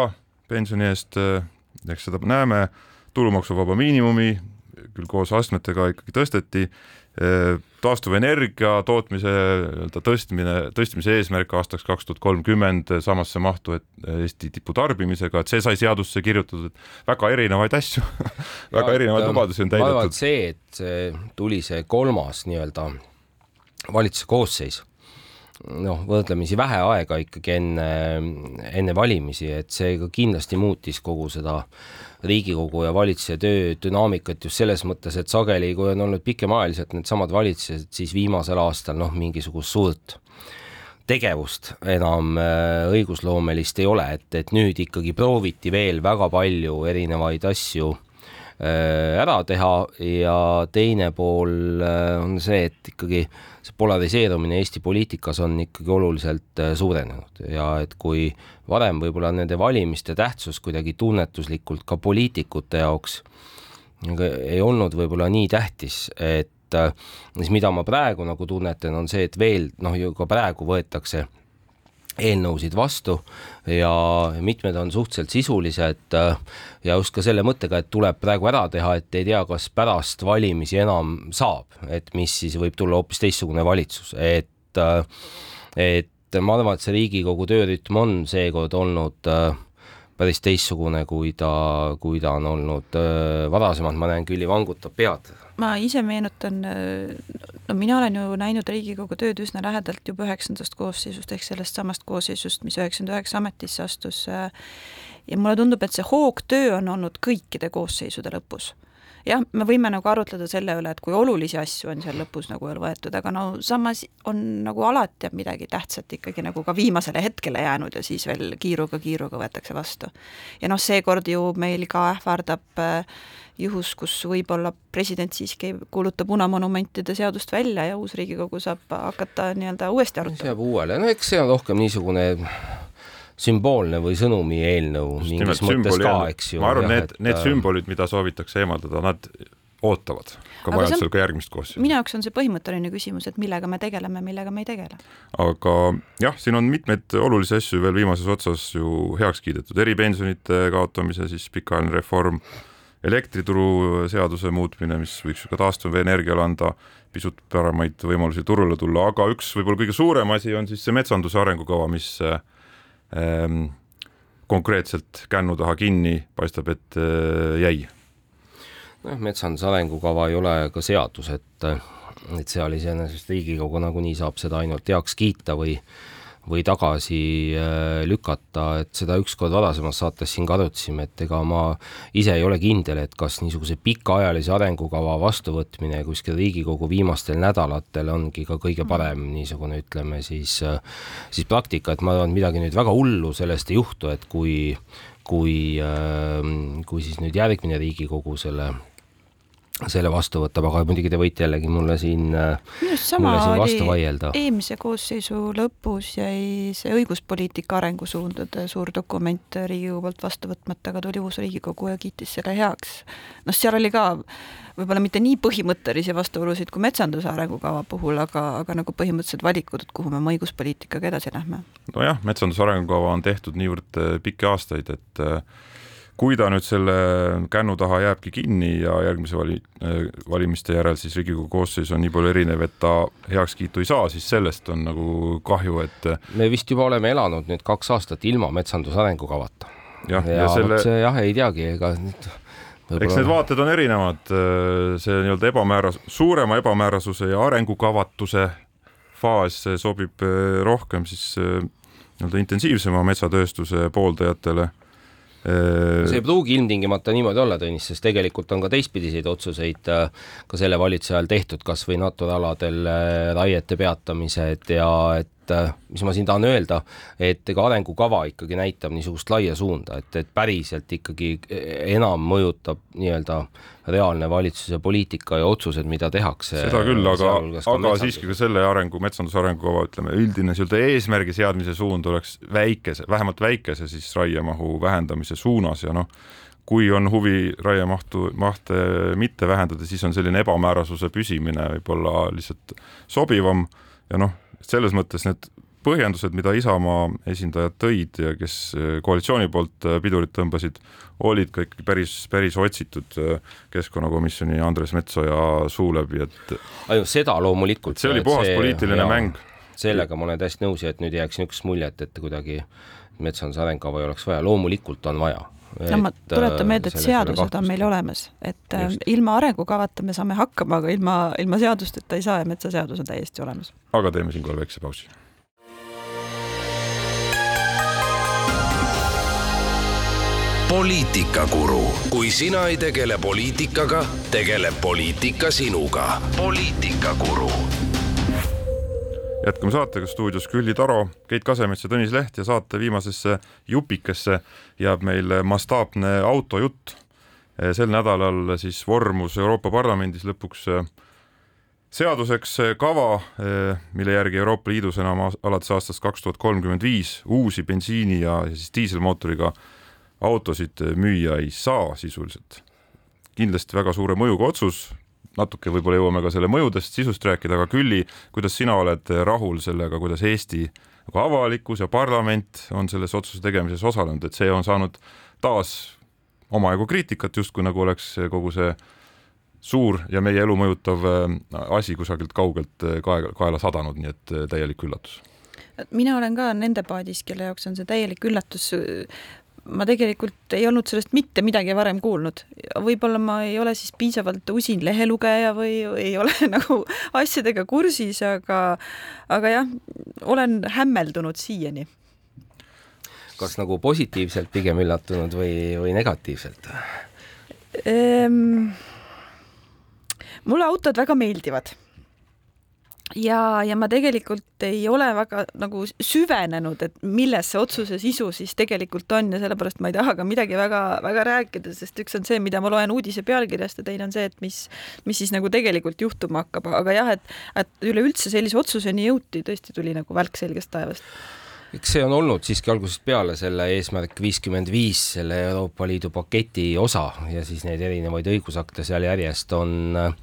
pensioni eest, eks seda näeme, tulumaksuvaba miinimumi küll koos astmetega ikkagi tõsteti taastuvenergia tootmise nii-öelda tõstmine, tõstmise eesmärk aastaks kaks tuhat kolmkümmend samasse mahtu, et Eesti tiputarbimisega, et see sai seadusse kirjutatud, et väga erinevaid asju väga erinevaid lubadusi on täidetud. see, et see tuli see kolmas nii-öelda valitsuse koosseis, noh, võrdlemisi vähe aega ikkagi enne, enne valimisi, et see ka kindlasti muutis kogu seda Riigikogu ja valitsuse töö dünaamikat just selles mõttes, et sageli, kui on olnud pikemaajaliselt needsamad valitsused, siis viimasel aastal noh, mingisugust suurt tegevust enam äh, õigusloomelist ei ole, et, et nüüd ikkagi prooviti veel väga palju erinevaid asju ära teha. Ja teine pool äh, on see, et ikkagi see polariseerumine Eesti poliitikas on ikkagi oluliselt äh, suurenenud. Ja et kui varem võib-olla nende valimiste tähtsus kuidagi tunnetuslikult ka poliitikute jaoks ei olnud võib-olla nii tähtis, et äh, siis mida ma praegu nagu tunnetan, on see, et veel noh, ju ka praegu võetakse eelnõusid vastu ja mitmed on suhteliselt sisulised äh, ja just ka selle mõttega, et tuleb praegu ära teha, et ei tea, kas pärast valimisi enam saab, et mis siis võib tulla hoopis teistsugune valitsus, et äh, et ma arvan, et see Riigikogu töörütm on seekord olnud äh, päris teistsugune, kui ta, kui ta on olnud varasemalt, ma näen, Külli vangutab pead ma ise meenutan, no mina olen ju näinud Riigikogu tööd üsna lähedalt juba üheksandast koosseisust ehk sellest samast koosseisust, mis üheksakümmend üheksa ametisse astus. ja mulle tundub, et see hoogtöö on olnud kõikide koosseisude lõpus jah, me võime nagu arutleda selle üle, et kui olulisi asju on seal lõpus nagu veel võetud, aga no samas on nagu alati on midagi tähtsat ikkagi nagu ka viimasele hetkele jäänud ja siis veel kiiruga-kiiruga võetakse vastu. ja noh, seekord ju meil ka ähvardab äh, juhus, kus võib-olla president siiski ei kuuluta punamonumentide seadust välja ja uus Riigikogu saab hakata nii-öelda uuesti arutama. see jääb uuele, no eks see on rohkem niisugune sümboolne või sõnumi eelnõu Just mingis mõttes ka, eks ju. ma arvan, need, need äh, sümbolid, mida soovitakse eemaldada, nad ootavad ka vajadusel ka järgmist koosseisu. minu jaoks on see põhimõtteline küsimus, et millega me tegeleme, millega me ei tegele. aga jah, siin on mitmeid olulisi asju veel viimases otsas ju heaks kiidetud, eripensionite kaotamise siis pikaajaline reform, elektrituru seaduse muutmine, mis võiks ju ka taastuvenergiale anda pisut paremaid võimalusi turule tulla, aga üks võib-olla kõige suurem asi on siis see metsanduse arengukava, mis äh, konkreetselt kännu taha kinni, paistab, et äh, jäi. nojah, metsanduse arengukava ei ole ka seadus, et, et seal iseenesest Riigikogu nagunii saab seda ainult heaks kiita või või tagasi äh, lükata, et seda ükskord varasemas saates siin ka arutasime, et ega ma ise ei ole kindel, et kas niisuguse pikaajalise arengukava vastuvõtmine kuskil Riigikogu viimastel nädalatel ongi ka kõige parem niisugune, ütleme siis, äh, siis praktika, et ma arvan, et midagi nüüd väga hullu sellest ei juhtu, et kui, kui, kui siis nüüd järgmine Riigikogu selle selle vastu võtab, aga muidugi te võite jällegi mulle siin, mulle siin vastu vaielda. eelmise koosseisu lõpus jäi see õiguspoliitika arengusuundade suur dokument Riigikogu poolt vastu võtmata, aga tuli uus Riigikogu ja kiitis selle heaks. noh, seal oli ka võib-olla mitte nii põhimõttelisi vastuolusid kui metsanduse arengukava puhul, aga, aga nagu põhimõttelised valikud, et kuhu me oma õiguspoliitikaga edasi lähme. nojah, metsanduse arengukava on tehtud niivõrd äh, pikki aastaid, et äh, kui ta nüüd selle kännu taha jääbki kinni ja järgmise vali-, valimiste järel siis Riigikogu koosseis on nii palju erinev, et ta heakskiitu ei saa, siis sellest on nagu kahju, et me vist juba oleme elanud nüüd kaks aastat ilma metsanduse arengukavata. ja, ja, ja selle see jah, ei teagi, ega nüüd eks need vaated on erinevad, see nii-öelda ebamääras-, suurema ebamäärasuse ja arengukavatuse faas sobib rohkem siis nii-öelda intensiivsema metsatööstuse pooldajatele Äh, see ei pruugi ilmtingimata niimoodi olla, Tõnis, sest tegelikult on ka teistpidiseid otsuseid äh, ka selle valitsuse ajal tehtud, kas või Natura aladel äh, raiete peatamised ja et mis ma siin tahan öelda, et ega arengukava ikkagi näitab niisugust laia suunda, et, et päriselt ikkagi enam mõjutab nii-öelda reaalne valitsuse poliitika ja otsused, mida tehakse. seda küll, aga, aga siiski ka selle arengu, metsanduse arengukava, ütleme, üldine nii-öelda eesmärgi seadmise suund oleks väikese, vähemalt väikese siis raiemahu vähendamise suunas ja noh, kui on huvi raiemahtu, mahte mitte vähendada, siis on selline ebamäärasuse püsimine võib-olla lihtsalt sobivam ja noh, selles mõttes need põhjendused, mida Isamaa esindajad tõid ja kes koalitsiooni poolt pidurit tõmbasid, olid ka ikkagi päris, päris otsitud äh, keskkonnakomisjoni Andres Metsoja suu läbi, et ainult seda loomulikult. see oli puhas see, poliitiline jaa, mäng. sellega ma olen täiesti nõus ja et nüüd ei jääks niisugust muljet, et kuidagi metsanduse arengukava ei oleks vaja, loomulikult on vaja. No ma tuletan meelde, et seadused on meil olemas, et äh, Just. ilma arengukavata me saame hakkama, aga ilma, ilma seadusteta ei saa ja metsaseadus on täiesti olemas. aga teeme siinkohal väikse pausi poliitikakuru, kui sina ei tegele poliitikaga, tegeleb poliitika sinuga. poliitikakuru. Jätkame saatega stuudios Külli Taro, Keit Kasemets ja Tõnis Leht ja saate viimasesse jupikesse jääb meil mastaapne autojutt. sel nädalal siis vormus Euroopa Parlamendis lõpuks seaduseks kava, mille järgi Euroopa Liidus enam alates aastast kaks tuhat kolmkümmend viis uusi bensiini ja, ja siis diiselmootoriga autosid müüa ei saa sisuliselt. kindlasti väga suure mõjuga otsus, natuke võib-olla jõuame ka selle mõjudest, sisust rääkida, aga Külli, kuidas sina oled rahul sellega, kuidas Eesti nagu avalikkus ja parlament on selles otsuse tegemises osalenud, et see on saanud taas omajagu kriitikat, justkui nagu oleks kogu see suur ja meie elu mõjutav äh, asi kusagilt kaugelt äh, kae-, kaela sadanud, nii et äh, täielik üllatus? Mina olen ka nende paadis, kelle jaoks on see täielik üllatus ma tegelikult ei olnud sellest mitte midagi varem kuulnud. võib-olla ma ei ole siis piisavalt usin lehelugeja või ei ole nagu asjadega kursis, aga, aga jah, olen hämmeldunud siiani. kas nagu positiivselt pigem üllatunud või, või negatiivselt ehm,? mulle autod väga meeldivad ja, ja ma tegelikult ei ole väga nagu süvenenud, et milles see otsuse sisu siis tegelikult on ja sellepärast ma ei taha ka midagi väga-väga rääkida, sest üks on see, mida ma loen uudise pealkirjast ja teine on see, et mis, mis siis nagu tegelikult juhtuma hakkab, aga jah, et, et üleüldse sellise otsuseni jõuti, tõesti tuli nagu välk selgest taevast. Eks see on olnud siiski algusest peale selle eesmärk viiskümmend viis, selle Euroopa Liidu paketi osa ja siis neid erinevaid õigusakte seal järjest on äh,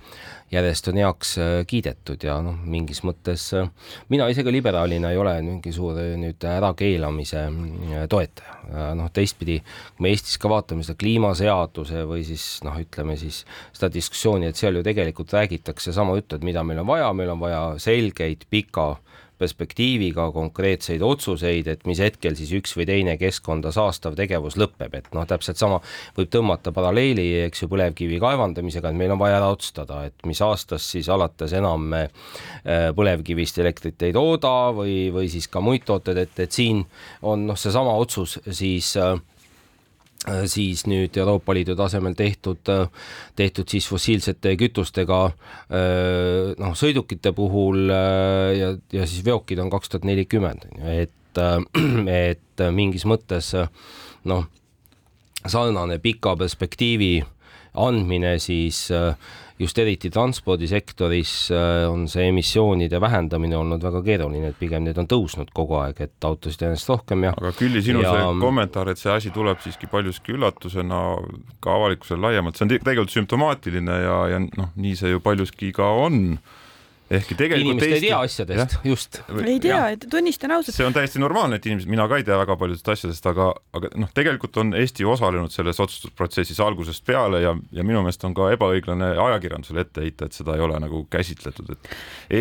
järjest on heaks äh, kiidetud ja noh, mingis mõttes äh, mina ise ka liberaalina ei ole mingi suur äh, nüüd ärakeelamise toetaja. noh, teistpidi, kui me Eestis ka vaatame seda kliimaseaduse või siis noh, ütleme siis seda diskussiooni, et seal ju tegelikult räägitakse sama juttu, et mida meil on vaja, meil on vaja selgeid pika perspektiiviga konkreetseid otsuseid, et mis hetkel siis üks või teine keskkonda saastav tegevus lõpeb, et noh, täpselt sama võib tõmmata paralleeli, eks ju, põlevkivi kaevandamisega, et meil on vaja ära otsustada, et mis aastast siis alates enam me äh, põlevkivist elektrit ei tooda või, või siis ka muid tooteid, et, et siin on noh, seesama otsus siis Äh, siis nüüd Euroopa Liidu tasemel tehtud, äh, tehtud siis fossiilsete kütustega äh, noh, sõidukite puhul ja, ja siis veokid on kaks tuhat nelikümmend, et, et mingis mõttes noh, sarnane pika perspektiivi andmine siis äh, just eriti transpordisektoris äh, on see emissioonide vähendamine olnud väga keeruline, et pigem need on tõusnud kogu aeg, et autosid järjest rohkem ja aga Külli, sinu ja... see kommentaar, et see asi tuleb siiski paljuski üllatusena ka avalikkusele laiemalt, see on tegelikult sümptomaatiline ja, ja noh, nii see ju paljuski ka on ehkki tegelikult inimesed Eesti... ei tea asjadest, just. ei tea, et tunnistan ausalt. see on täiesti normaalne, et inimesed, mina ka ei tea väga paljudest asjadest, aga, aga noh, tegelikult on Eesti osalenud selles otsustusprotsessis algusest peale ja, ja minu meelest on ka ebaõiglane ajakirjandusele ette heita, et seda ei ole nagu käsitletud, et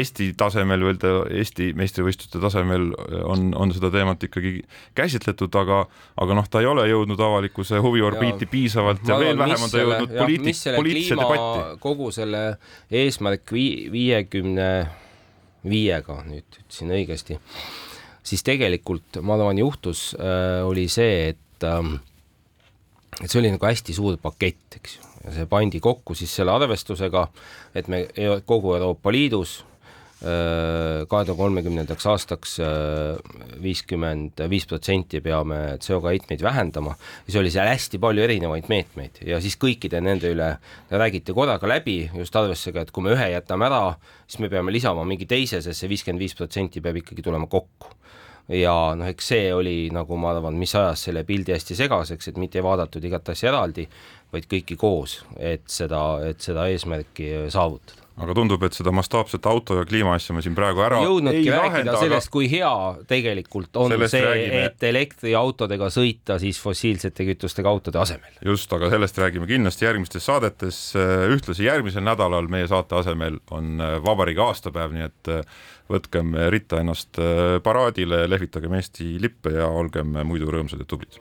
Eesti tasemel veel, Eesti meistrivõistluste tasemel on, on seda teemat ikkagi käsitletud, aga, aga noh, ta ei ole jõudnud avalikkuse huviorbiiti piisavalt ja, veel vähem on ta jõudnud poliitik, poliitilise debatti. kogu selle eesmärk viiekümne kahekümne viiega, nüüd ütlesin õigesti, siis tegelikult ma arvan, juhtus äh,, oli see, et ähm, et see oli nagu hästi suur pakett, eks ju, ja see pandi kokku siis selle arvestusega, et me kogu Euroopa Liidus kahe tuhande kolmekümnendaks aastaks viiskümmend viis protsenti peame CO2 heitmeid vähendama. Ja see oli seal hästi palju erinevaid meetmeid ja siis kõikide nende üle räägiti korraga läbi just arvestusega, et kui me ühe jätame ära, siis me peame lisama mingi teise, sest see viiskümmend viis protsenti peab ikkagi tulema kokku. Ja noh, eks see oli nagu ma arvan, mis ajas selle pildi hästi segaseks, et mitte ei vaadatud igat asja eraldi, vaid kõiki koos, et seda, et seda eesmärki saavutada aga tundub, et seda mastaapset auto ja kliima asja me siin praegu ära jõudnudki rääkida lahenda, sellest aga..., kui hea tegelikult on sellest see, et elektriautodega sõita siis fossiilsete kütustega autode asemel. just, aga sellest räägime kindlasti järgmistes saadetes. ühtlasi järgmisel nädalal meie saate asemel on äh, vabariigi aastapäev, nii et äh, võtkem ritta ennast äh, paraadile, lehvitagem Eesti lippe ja olgem muidu rõõmsad ja tublid